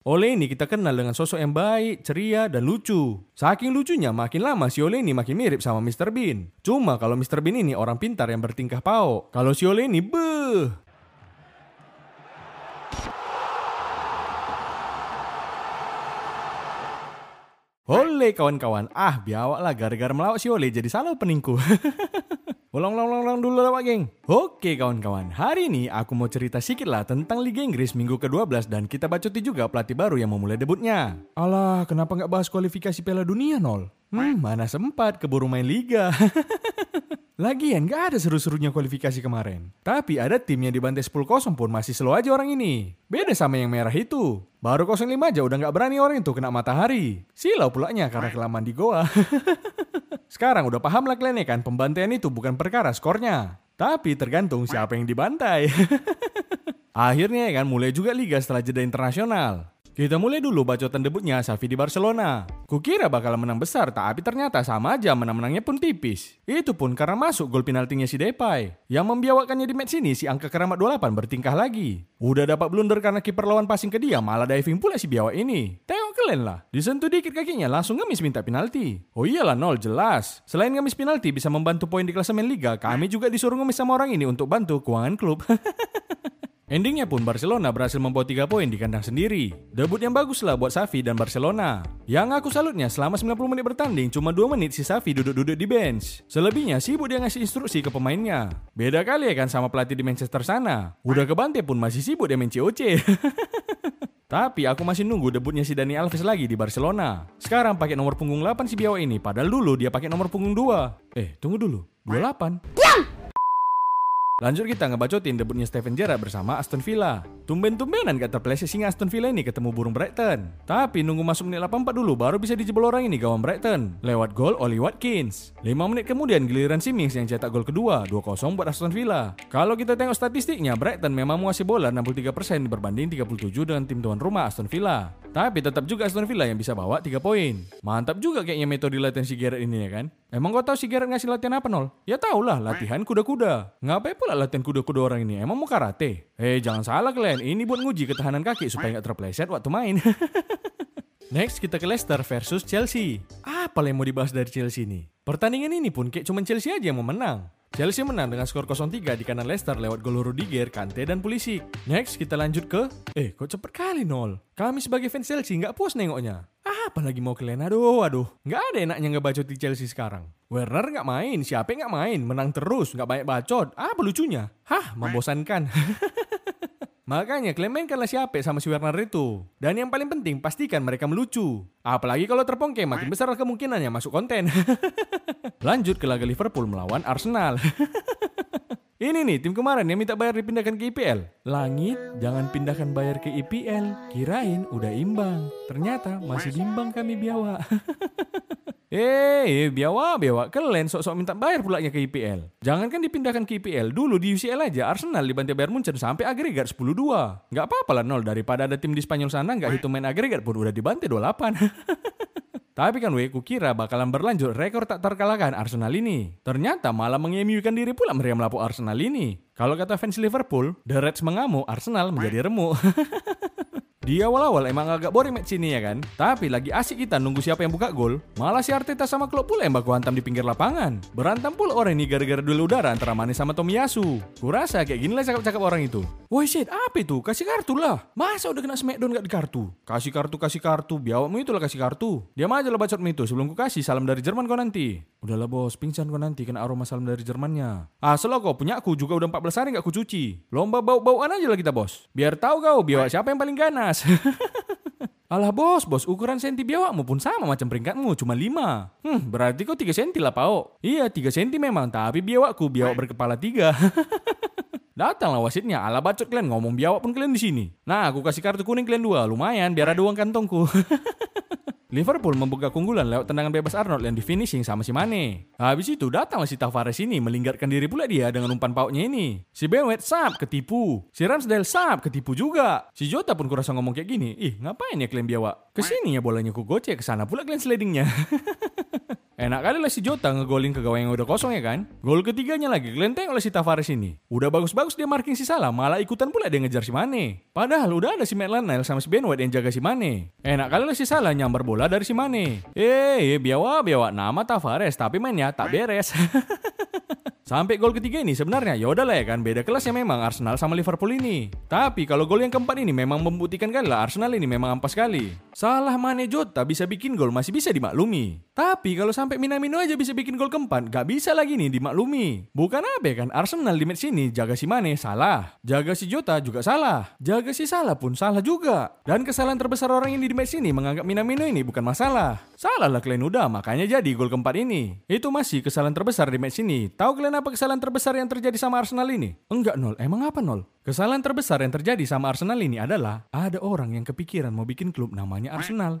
Ole ini kita kenal dengan sosok yang baik, ceria, dan lucu. Saking lucunya, makin lama si Ole ini makin mirip sama Mr. Bean. Cuma kalau Mr. Bean ini orang pintar yang bertingkah pau. Kalau si Ole ini, beuh. Ole kawan-kawan, ah biawak lah gara-gara melawak si Ole jadi salah peningku. Ulang, ulang, ulang, ulang dulu lewat geng. Oke kawan-kawan, hari ini aku mau cerita sedikit lah tentang Liga Inggris minggu ke-12 dan kita bacoti juga pelatih baru yang memulai debutnya. Alah, kenapa nggak bahas kualifikasi Piala Dunia nol? Hmm, mana sempat keburu main Liga. Lagian gak ada seru-serunya kualifikasi kemarin. Tapi ada tim yang dibantai 10-0 pun masih slow aja orang ini. Beda sama yang merah itu. Baru 0-5 aja udah gak berani orang itu kena matahari. Silau pulanya karena kelamaan di goa. Sekarang udah paham lah kalian ya kan pembantaian itu bukan perkara skornya. Tapi tergantung siapa yang dibantai. Akhirnya ya kan mulai juga liga setelah jeda internasional. Kita mulai dulu bacotan debutnya Safi di Barcelona. Kukira bakal menang besar, tapi ternyata sama aja menang-menangnya pun tipis. Itu pun karena masuk gol penaltinya si Depay. Yang membiawakannya di match ini si angka keramat 28 bertingkah lagi. Udah dapat blunder karena kiper lawan passing ke dia, malah diving pula si biawak ini. Tengok kalian lah, disentuh dikit kakinya langsung ngemis minta penalti. Oh iyalah nol jelas. Selain ngemis penalti bisa membantu poin di klasemen liga, kami juga disuruh ngemis sama orang ini untuk bantu keuangan klub. Endingnya pun Barcelona berhasil membawa 3 poin di kandang sendiri. Debut yang bagus lah buat Safi dan Barcelona. Yang aku salutnya selama 90 menit bertanding cuma 2 menit si Safi duduk-duduk di bench. Selebihnya sibuk dia ngasih instruksi ke pemainnya. Beda kali ya kan sama pelatih di Manchester sana. Udah kebantai pun masih sibuk dia main COC. Tapi aku masih nunggu debutnya si Dani Alves lagi di Barcelona. Sekarang pakai nomor punggung 8 si Biawa ini, padahal dulu dia pakai nomor punggung 2. Eh, tunggu dulu. 28. Diam! Lanjut kita ngebacotin debutnya Steven Gerrard bersama Aston Villa. Tumben-tumbenan gak terpleset singa Aston Villa ini ketemu burung Brighton. Tapi nunggu masuk menit 84 dulu baru bisa dijebol orang ini gawang Brighton. Lewat gol Oli Watkins. 5 menit kemudian giliran si Mings yang cetak gol kedua 2-0 buat Aston Villa. Kalau kita tengok statistiknya Brighton memang menguasai bola 63% berbanding 37 dengan tim tuan rumah Aston Villa. Tapi tetap juga Aston Villa yang bisa bawa 3 poin. Mantap juga kayaknya metode latihan si Gerrard ini ya kan. Emang kau tahu si Gerrard ngasih latihan apa nol? Ya tau lah latihan kuda-kuda. Ngapain pula latihan kuda-kuda orang ini? Emang mau karate? Eh jangan salah kalian, ini buat nguji ketahanan kaki supaya nggak terpleset waktu main. Next kita ke Leicester versus Chelsea. Apa yang mau dibahas dari Chelsea ini? Pertandingan ini pun kayak cuma Chelsea aja yang mau menang. Chelsea menang dengan skor 0-3 di kanan Leicester lewat gol Rudiger, Kante, dan Pulisic. Next, kita lanjut ke... Eh, kok cepet kali nol? Kami sebagai fans Chelsea nggak puas nengoknya. Apalagi mau kalian? Aduh, aduh. Nggak ada enaknya ngebacot di Chelsea sekarang. Werner nggak main, siapa nggak main, menang terus, nggak banyak bacot. Apa lucunya? Hah, membosankan. Makanya kalian mainkanlah siapa sama si Werner itu. Dan yang paling penting, pastikan mereka melucu. Apalagi kalau terpongke, makin besar kemungkinannya masuk konten. Lanjut ke laga Liverpool melawan Arsenal. Ini nih tim kemarin yang minta bayar dipindahkan ke IPL. Langit, jangan pindahkan bayar ke IPL. Kirain udah imbang. Ternyata masih bimbang kami biawa. Eh, biawa, biawa. Kalian sok-sok minta bayar pulanya ke IPL. Jangan kan dipindahkan ke IPL. Dulu di UCL aja Arsenal dibantai Bayern Munchen sampai agregat 10-2. Gak apa-apa lah nol daripada ada tim di Spanyol sana gak hitung main agregat pun udah dibantai 28. Tapi kan weh, kukira bakalan berlanjut rekor tak terkalahkan Arsenal ini. Ternyata malah mengemukan diri pula meriam lapu Arsenal ini. Kalau kata fans Liverpool, The Reds mengamuk, Arsenal menjadi remuk. Di awal-awal emang agak boring match ini ya kan. Tapi lagi asik kita nunggu siapa yang buka gol. Malah si Arteta sama klub pula yang baku hantam di pinggir lapangan. Berantem pula orang ini gara-gara duel udara antara Mane sama Tomiyasu. Kurasa kayak gini lah cakap-cakap orang itu. Woi shit, apa itu? Kasih kartu lah. Masa udah kena smackdown gak di kartu? Kasih kartu, kasih kartu. Biawakmu itulah kasih kartu. Diam aja lah bacot itu sebelum ku kasih salam dari Jerman kau nanti. Udahlah bos, pingsan kau nanti kena aroma salam dari Jermannya. Selo kau punya aku juga udah 14 hari nggak ku cuci. Lomba bau-bauan aja lah kita bos. Biar tahu kau biawak siapa yang paling ganas. Alah bos, bos ukuran senti biawakmu pun sama macam peringkatmu, cuma 5. Hmm, berarti kau 3 senti lah pao. Iya 3 senti memang, tapi biawakku biawak berkepala 3. Datanglah wasitnya, ala bacot kalian ngomong biawak pun kalian di sini. Nah, aku kasih kartu kuning kalian dua, lumayan biar ada uang kantongku. Liverpool membuka keunggulan lewat tendangan bebas Arnold yang di finishing sama si Mane. Habis itu datanglah si Tavares ini melinggarkan diri pula dia dengan umpan pautnya ini. Si Ben White sap ketipu. Si Ramsdale sap ketipu juga. Si Jota pun kurasa ngomong kayak gini. Ih ngapain ya kalian biawak? Ke sini ya bolanya ku gocek, ke sana pula kalian slidingnya. Enak kali lah si Jota ngegolin ke gawang yang udah kosong ya kan. Gol ketiganya lagi, kalian tengok lah si Tavares ini. Udah bagus-bagus dia marking si Salah, malah ikutan pula dia ngejar si Mane. Padahal udah ada si Maitland Niles sama si Ben White yang jaga si Mane. Enak kali lah si Salah nyambar bola dari si Mane. Eh, eh biawa biawa nama Tavares tapi mainnya tak beres. Sampai gol ketiga ini sebenarnya ya udahlah ya kan beda kelas ya memang Arsenal sama Liverpool ini. Tapi kalau gol yang keempat ini memang membuktikan kan lah Arsenal ini memang ampas sekali. Salah Mane Jota bisa bikin gol masih bisa dimaklumi. Tapi kalau sampai Minamino aja bisa bikin gol keempat, gak bisa lagi nih dimaklumi. Bukan apa kan Arsenal di match ini jaga si Mane salah, jaga si Jota juga salah, jaga si Salah pun salah juga. Dan kesalahan terbesar orang ini di match ini menganggap Minamino ini bukan masalah. Salah lah kalian udah makanya jadi gol keempat ini. Itu masih kesalahan terbesar di match ini. Tahu kalian apa kesalahan terbesar yang terjadi sama Arsenal ini? Enggak nol, emang apa nol? Kesalahan terbesar yang terjadi sama Arsenal ini adalah ada orang yang kepikiran mau bikin klub namanya Arsenal.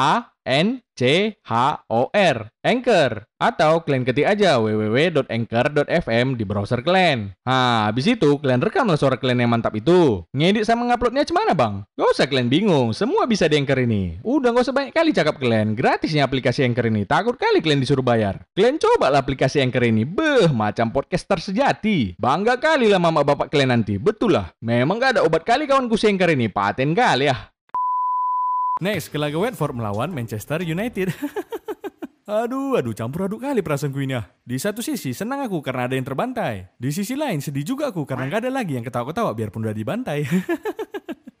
A N C H O R Anchor atau kalian ketik aja www.anchor.fm di browser kalian. Nah, habis itu kalian rekamlah suara kalian yang mantap itu. Ngedit sama nguploadnya gimana bang? Gak usah kalian bingung, semua bisa di Anchor ini. Udah gak usah banyak kali cakap kalian, gratisnya aplikasi Anchor ini. Takut kali kalian disuruh bayar. Kalian coba lah aplikasi Anchor ini, beh, macam podcaster sejati. Bangga kali lah mama bapak kalian nanti, betul lah. Memang gak ada obat kali kawanku si Anchor ini, paten kali ya. Next, ke laga Watford melawan Manchester United. aduh, aduh, campur aduk kali perasaanku ini ah. Di satu sisi senang aku karena ada yang terbantai. Di sisi lain sedih juga aku karena nggak ada lagi yang ketawa-ketawa biarpun udah dibantai.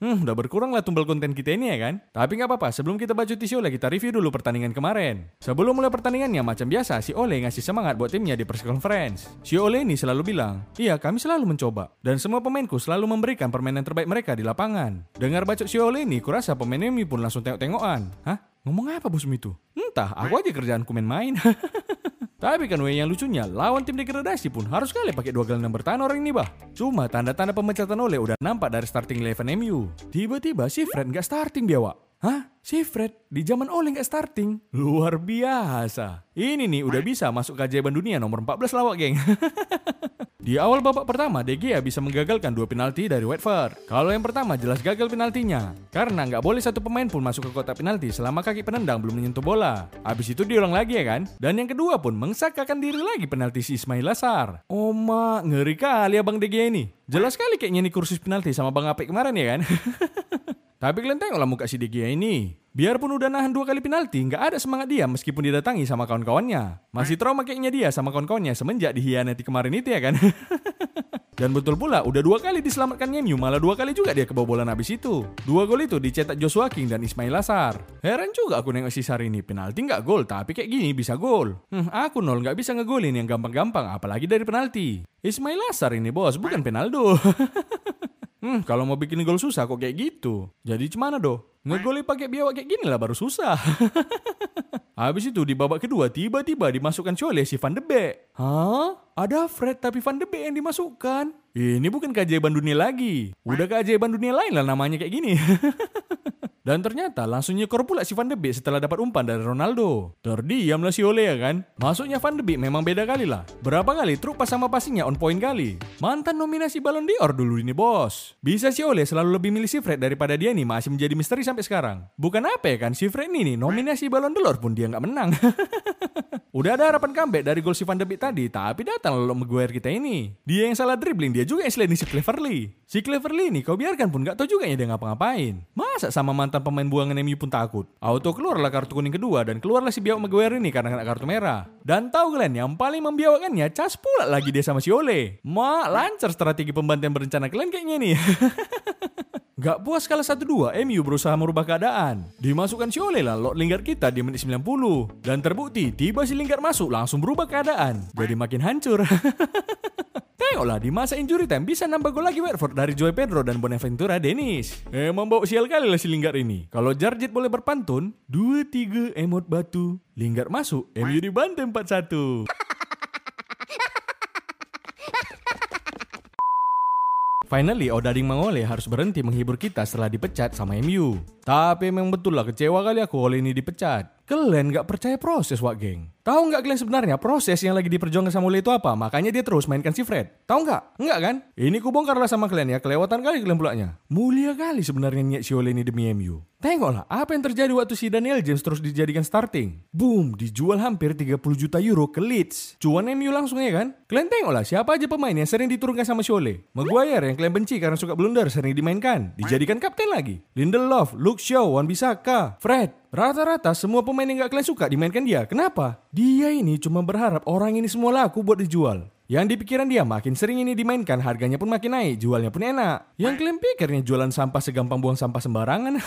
Hmm, udah berkurang lah tumbal konten kita ini ya kan? Tapi nggak apa-apa, sebelum kita baca si Ole, kita review dulu pertandingan kemarin. Sebelum mulai pertandingannya, macam biasa, si Ole ngasih semangat buat timnya di press conference. Si Ole ini selalu bilang, iya kami selalu mencoba. Dan semua pemainku selalu memberikan permainan terbaik mereka di lapangan. Dengar bacot si Ole ini, kurasa pemain ini pun langsung tengok-tengokan. Hah? Ngomong apa bosmu itu? Entah, aku aja kerjaanku main-main. Tapi kan yang lucunya, lawan tim degradasi pun harus kali pakai dua gelandang bertahan orang ini bah. Cuma tanda-tanda pemecatan oleh udah nampak dari starting eleven MU. Tiba-tiba si Fred nggak starting biawak. Hah? Si Fred di zaman Ole nggak starting? Luar biasa. Ini nih udah bisa masuk keajaiban dunia nomor 14 lawak geng. Di awal babak pertama, De Gea bisa menggagalkan dua penalti dari Watford. Kalau yang pertama jelas gagal penaltinya, karena nggak boleh satu pemain pun masuk ke kotak penalti selama kaki penendang belum menyentuh bola. Habis itu diulang lagi ya kan? Dan yang kedua pun mengsakakan diri lagi penalti si Ismail Lasar. Oma, ngeri kali ya Bang De Gea ini. Jelas sekali kayaknya ini kursus penalti sama Bang Apek kemarin ya kan? Tapi kalian tengoklah muka si De Gea ini. Biarpun udah nahan dua kali penalti, nggak ada semangat dia meskipun didatangi sama kawan-kawannya. Masih trauma kayaknya dia sama kawan-kawannya semenjak dihianati kemarin itu ya kan. Dan betul pula, udah dua kali diselamatkan MU, malah dua kali juga dia kebobolan habis itu. Dua gol itu dicetak Joshua King dan Ismail Lasar. Heran juga aku nengok si Sar ini, penalti nggak gol, tapi kayak gini bisa gol. Hmm, aku nol nggak bisa ngegolin yang gampang-gampang, apalagi dari penalti. Ismail Lasar ini bos, bukan penaldo. Hmm, kalau mau bikin gol susah kok kayak gitu. Jadi gimana do? Ngegoli pakai biawak kayak gini lah baru susah. Habis itu di babak kedua tiba-tiba dimasukkan Chole si Van de Beek. Hah? Ada Fred tapi Van de Beek yang dimasukkan? Ini bukan keajaiban dunia lagi. Udah keajaiban dunia lain lah namanya kayak gini. Dan ternyata langsung nyekor pula si Van de Beek setelah dapat umpan dari Ronaldo. Terdiamlah si Ole ya kan. Masuknya Van de Beek memang beda kali lah. Berapa kali truk pas sama passingnya on point kali. Mantan nominasi Ballon d'Or dulu ini bos. Bisa si Ole selalu lebih milih si Fred daripada dia nih masih menjadi misteri sampai sekarang. Bukan apa ya kan si Fred ini nih nominasi Ballon d'Or pun dia nggak menang. Udah ada harapan comeback dari gol si Van de Beek tadi, tapi datang lalu Maguire kita ini. Dia yang salah dribbling, dia juga yang sliding si Cleverly. Si Cleverly ini kau biarkan pun gak tahu juga ya dia ngapa-ngapain. Masa sama mantan pemain buangan MU pun takut? Auto keluarlah kartu kuning kedua dan keluarlah si biawak Maguire ini karena kena kartu merah. Dan tahu kalian yang paling membiawakannya cas pula lagi dia sama si Ole. Mak lancar strategi pembantaian berencana kalian kayaknya nih. Gak puas kalah 1-2, MU berusaha merubah keadaan. Dimasukkan si Ole lah Lord Lingard kita di menit 90. Dan terbukti, tiba si Lingard masuk langsung berubah keadaan. Jadi makin hancur. Tengoklah di masa injury time bisa nambah gol lagi Watford dari Joy Pedro dan Bonaventura Dennis. Emang bau sial kali lah si Lingard ini. Kalau Jarjit boleh berpantun, 2-3 emot batu. Lingard masuk, MU dibantai 4-1. Finally, Odading Mangole harus berhenti menghibur kita setelah dipecat sama MU. Tapi memang betul lah kecewa kali aku oleh ini dipecat. Kalian gak percaya proses, Wak Geng? Tahu nggak kalian sebenarnya proses yang lagi diperjuangkan sama Ole itu apa? Makanya dia terus mainkan si Fred. Tahu nggak? Nggak kan? Ini ku bongkarlah sama kalian ya, kelewatan kali kalian pulanya. Mulia kali sebenarnya niat si Ole ini demi MU. Tengoklah apa yang terjadi waktu si Daniel James terus dijadikan starting. Boom, dijual hampir 30 juta euro ke Leeds. Cuan MU langsung ya kan? Kalian tengoklah siapa aja pemain yang sering diturunkan sama si Ole. Maguire yang kalian benci karena suka blunder sering dimainkan. Dijadikan kapten lagi. Lindelof, Luke Shaw, Wan Bissaka, Fred, Rata-rata semua pemain yang gak kalian suka dimainkan dia. Kenapa? Dia ini cuma berharap orang ini semua laku buat dijual. Yang di pikiran dia makin sering ini dimainkan harganya pun makin naik, jualnya pun enak. Yang kalian pikirnya jualan sampah segampang buang sampah sembarangan.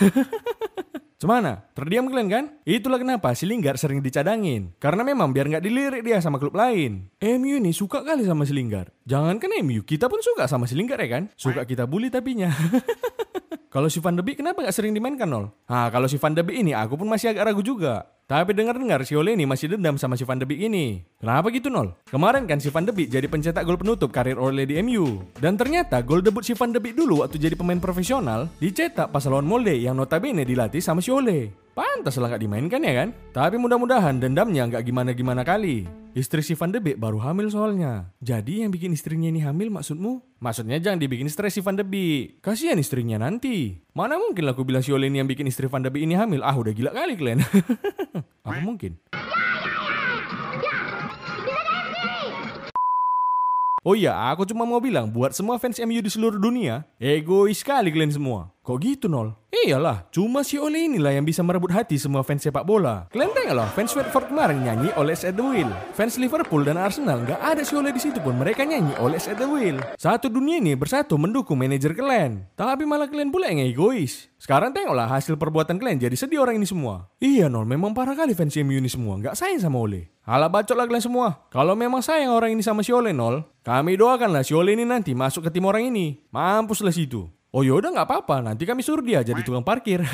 Cemana? Terdiam kalian kan? Itulah kenapa si Lingard sering dicadangin. Karena memang biar nggak dilirik dia sama klub lain. MU ini suka kali sama si Lingard. Jangankan MU, kita pun suka sama si Lingard ya kan? Suka kita bully tapinya. Kalau si Van de Beek kenapa nggak sering dimainkan nol? Ah kalau si Van de Beek ini aku pun masih agak ragu juga. Tapi dengar-dengar si Ole ini masih dendam sama si Van de Beek ini. Kenapa gitu nol? Kemarin kan si Van de Beek jadi pencetak gol penutup karir Ole di MU. Dan ternyata gol debut si Van de Beek dulu waktu jadi pemain profesional dicetak pas lawan Molde yang notabene dilatih sama si Ole. Pantas lah nggak dimainkan ya kan? Tapi mudah-mudahan dendamnya nggak gimana-gimana kali. Istri si Van de Beek baru hamil soalnya. Jadi yang bikin istrinya ini hamil maksudmu? Maksudnya jangan dibikin stres si Van de Beek. Kasihan istrinya nanti. Mana mungkin lah aku bilang si Ole ini yang bikin istri Van de Beek ini hamil. Ah udah gila kali kalian. Apa mungkin? Oh iya, aku cuma mau bilang buat semua fans MU di seluruh dunia, egois sekali kalian semua. Kok gitu nol? Iyalah, cuma si Ole inilah yang bisa merebut hati semua fans sepak bola. Kalian tengok loh, fans Watford kemarin nyanyi Oles at the Wheel. Fans Liverpool dan Arsenal nggak ada si Ole di situ pun mereka nyanyi Oles at the Wheel. Satu dunia ini bersatu mendukung manajer kalian. Tapi malah kalian pula yang egois. Sekarang tengoklah hasil perbuatan kalian jadi sedih orang ini semua. Iya nol, memang parah kali fans MU ini semua. Nggak sayang sama Ole. Halah bacot lah kalian semua. Kalau memang sayang orang ini sama si Ole nol, kami doakanlah si Ole ini nanti masuk ke tim orang ini. Mampuslah situ. Oh yaudah nggak apa-apa, nanti kami suruh dia jadi tukang parkir.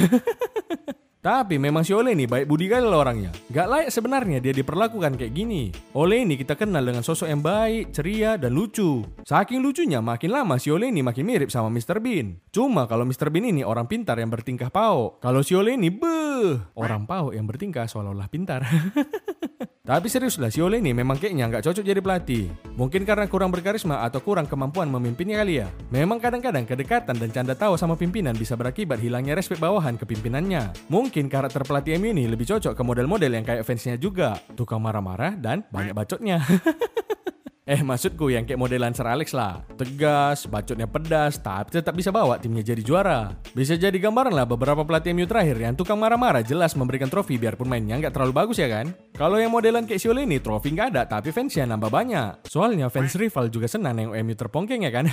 Tapi memang si Ole ini baik budi kali lah orangnya. Gak layak sebenarnya dia diperlakukan kayak gini. Ole ini kita kenal dengan sosok yang baik, ceria, dan lucu. Saking lucunya makin lama si Ole ini makin mirip sama Mr. Bean. Cuma kalau Mr. Bean ini orang pintar yang bertingkah pau. Kalau si Ole ini beuh, orang pau yang bertingkah seolah-olah pintar. Tapi serius lah, si Ole ini memang kayaknya nggak cocok jadi pelatih. Mungkin karena kurang berkarisma atau kurang kemampuan memimpinnya kali ya. Memang kadang-kadang kedekatan dan canda tawa sama pimpinan bisa berakibat hilangnya respek bawahan ke pimpinannya. Mungkin karakter pelatih MU ini lebih cocok ke model-model yang kayak fansnya juga. Tukang marah-marah dan banyak bacotnya. Eh maksudku yang kayak modelan Sir Alex lah Tegas, bacotnya pedas, tapi tetap bisa bawa timnya jadi juara Bisa jadi gambaran lah beberapa pelatih MU terakhir yang tukang marah-marah jelas memberikan trofi biarpun mainnya nggak terlalu bagus ya kan Kalau yang modelan kayak Siole ini trofi nggak ada tapi fansnya nambah banyak Soalnya fans rival juga senang yang MU terpongkeng ya kan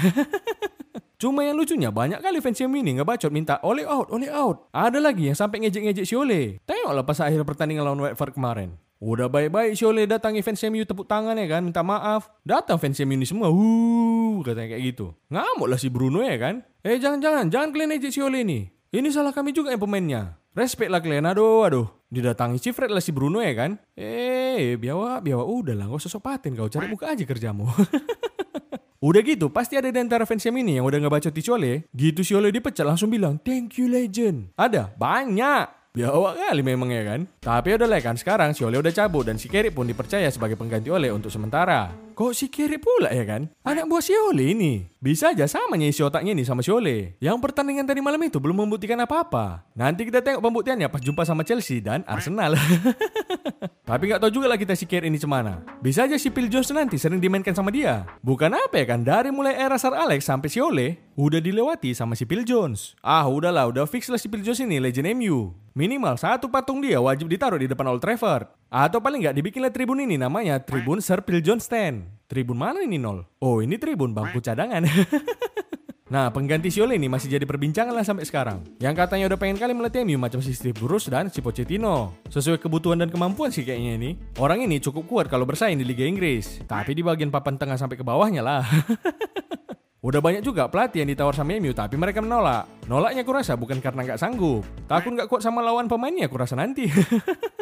Cuma yang lucunya banyak kali fans MU ini ngebacot minta oleh out, oleh out. Ada lagi yang sampai ngejek-ngejek si Ole. Tengoklah pas akhir pertandingan lawan Watford kemarin. Udah baik-baik si Ole datang fans MU tepuk tangan ya kan, minta maaf. Datang fans MU ini semua, wuh, katanya kayak gitu. Ngamuk lah si Bruno ya kan. Eh jangan-jangan, jangan kalian ejek si Ole ini. Ini salah kami juga yang pemainnya. Respect lah kalian, aduh, aduh. Didatangi si Fred lah si Bruno ya kan. Eh, biawa, biawa, udah lah, gak usah sopatin kau, cari muka aja kerjamu. Udah gitu, pasti ada di antara fans yang ini yang udah nggak baca Siole. Gitu Siole dipecat langsung bilang, thank you legend. Ada, banyak. Biawak kali memang ya kan. Tapi udah lah kan sekarang si Ole udah cabut dan si Kerry pun dipercaya sebagai pengganti Ole untuk sementara. Kok si Kerry pula ya kan? Anak buah si Ole ini. Bisa aja sama isi otaknya ini sama si Ole. Yang pertandingan tadi malam itu belum membuktikan apa-apa. Nanti kita tengok pembuktiannya pas jumpa sama Chelsea dan Arsenal. Tapi nggak tahu juga lah kita si Kerry ini cemana. Bisa aja si Phil Jones nanti sering dimainkan sama dia. Bukan apa ya kan, dari mulai era Sir Alex sampai si Ole, udah dilewati sama si Phil Jones. Ah udahlah, udah fix lah si Phil Jones ini legend MU. Minimal satu patung dia wajib ditaruh di depan Old Trafford. Atau paling nggak dibikinlah tribun ini namanya Tribun Sir Phil Jones Stand. Tribun mana ini nol? Oh ini tribun bangku cadangan. Nah, pengganti si Ole ini masih jadi perbincangan lah sampai sekarang. Yang katanya udah pengen kali melatih MU macam si Steve Bruce dan si Pochettino. Sesuai kebutuhan dan kemampuan sih kayaknya ini. Orang ini cukup kuat kalau bersaing di Liga Inggris. Tapi di bagian papan tengah sampai ke bawahnya lah. Udah banyak juga pelatih yang ditawar sama MU tapi mereka menolak. Nolaknya aku rasa bukan karena nggak sanggup. Takut nggak kuat sama lawan pemainnya aku rasa nanti.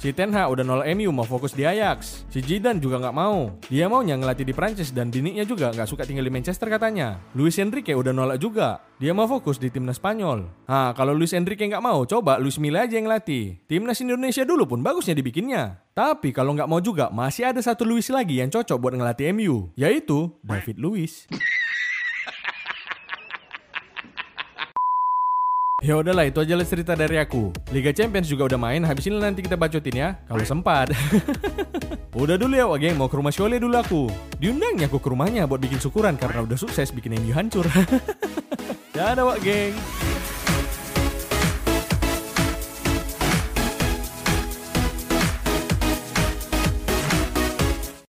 Si Ten Hag udah nolak MU mau fokus di Ajax. Si Zidane juga nggak mau. Dia maunya ngelatih di Prancis dan diniknya juga nggak suka tinggal di Manchester katanya. Luis Enrique udah nolak juga. Dia mau fokus di timnas Spanyol. Nah, kalau Luis Enrique nggak mau, coba Luis Milla aja yang ngelatih. Timnas Indonesia dulu pun bagusnya dibikinnya. Tapi kalau nggak mau juga, masih ada satu Luis lagi yang cocok buat ngelatih MU, yaitu David Luiz. Ya udahlah itu aja lah cerita dari aku. Liga Champions juga udah main, habis ini nanti kita bacotin ya, kalau sempat. udah dulu ya Wak geng, mau ke rumah Syole dulu aku. Diundangnya aku ke rumahnya buat bikin syukuran karena udah sukses bikin MU hancur. Dadah Wak geng.